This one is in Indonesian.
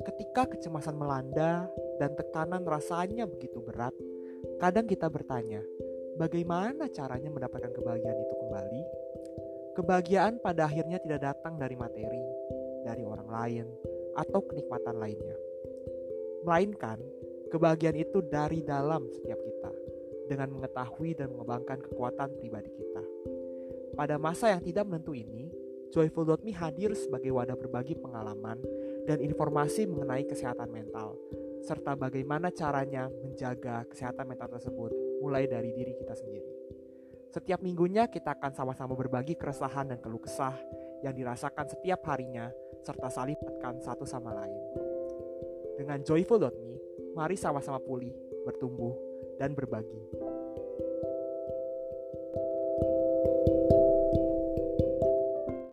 Ketika kecemasan melanda dan tekanan rasanya begitu berat, kadang kita bertanya, bagaimana caranya mendapatkan kebahagiaan itu kembali? Kebahagiaan pada akhirnya tidak datang dari materi, dari orang lain, atau kenikmatan lainnya. Melainkan, kebahagiaan itu dari dalam setiap kita, dengan mengetahui dan mengembangkan kekuatan pribadi kita. Pada masa yang tidak menentu ini, Joyful.me hadir sebagai wadah berbagi pengalaman dan informasi mengenai kesehatan mental, serta bagaimana caranya menjaga kesehatan mental tersebut mulai dari diri kita sendiri. Setiap minggunya kita akan sama-sama berbagi keresahan dan keluh kesah yang dirasakan setiap harinya, serta saling mengingatkan satu sama lain. Dengan Joyful.me, mari sama-sama pulih, bertumbuh, dan berbagi.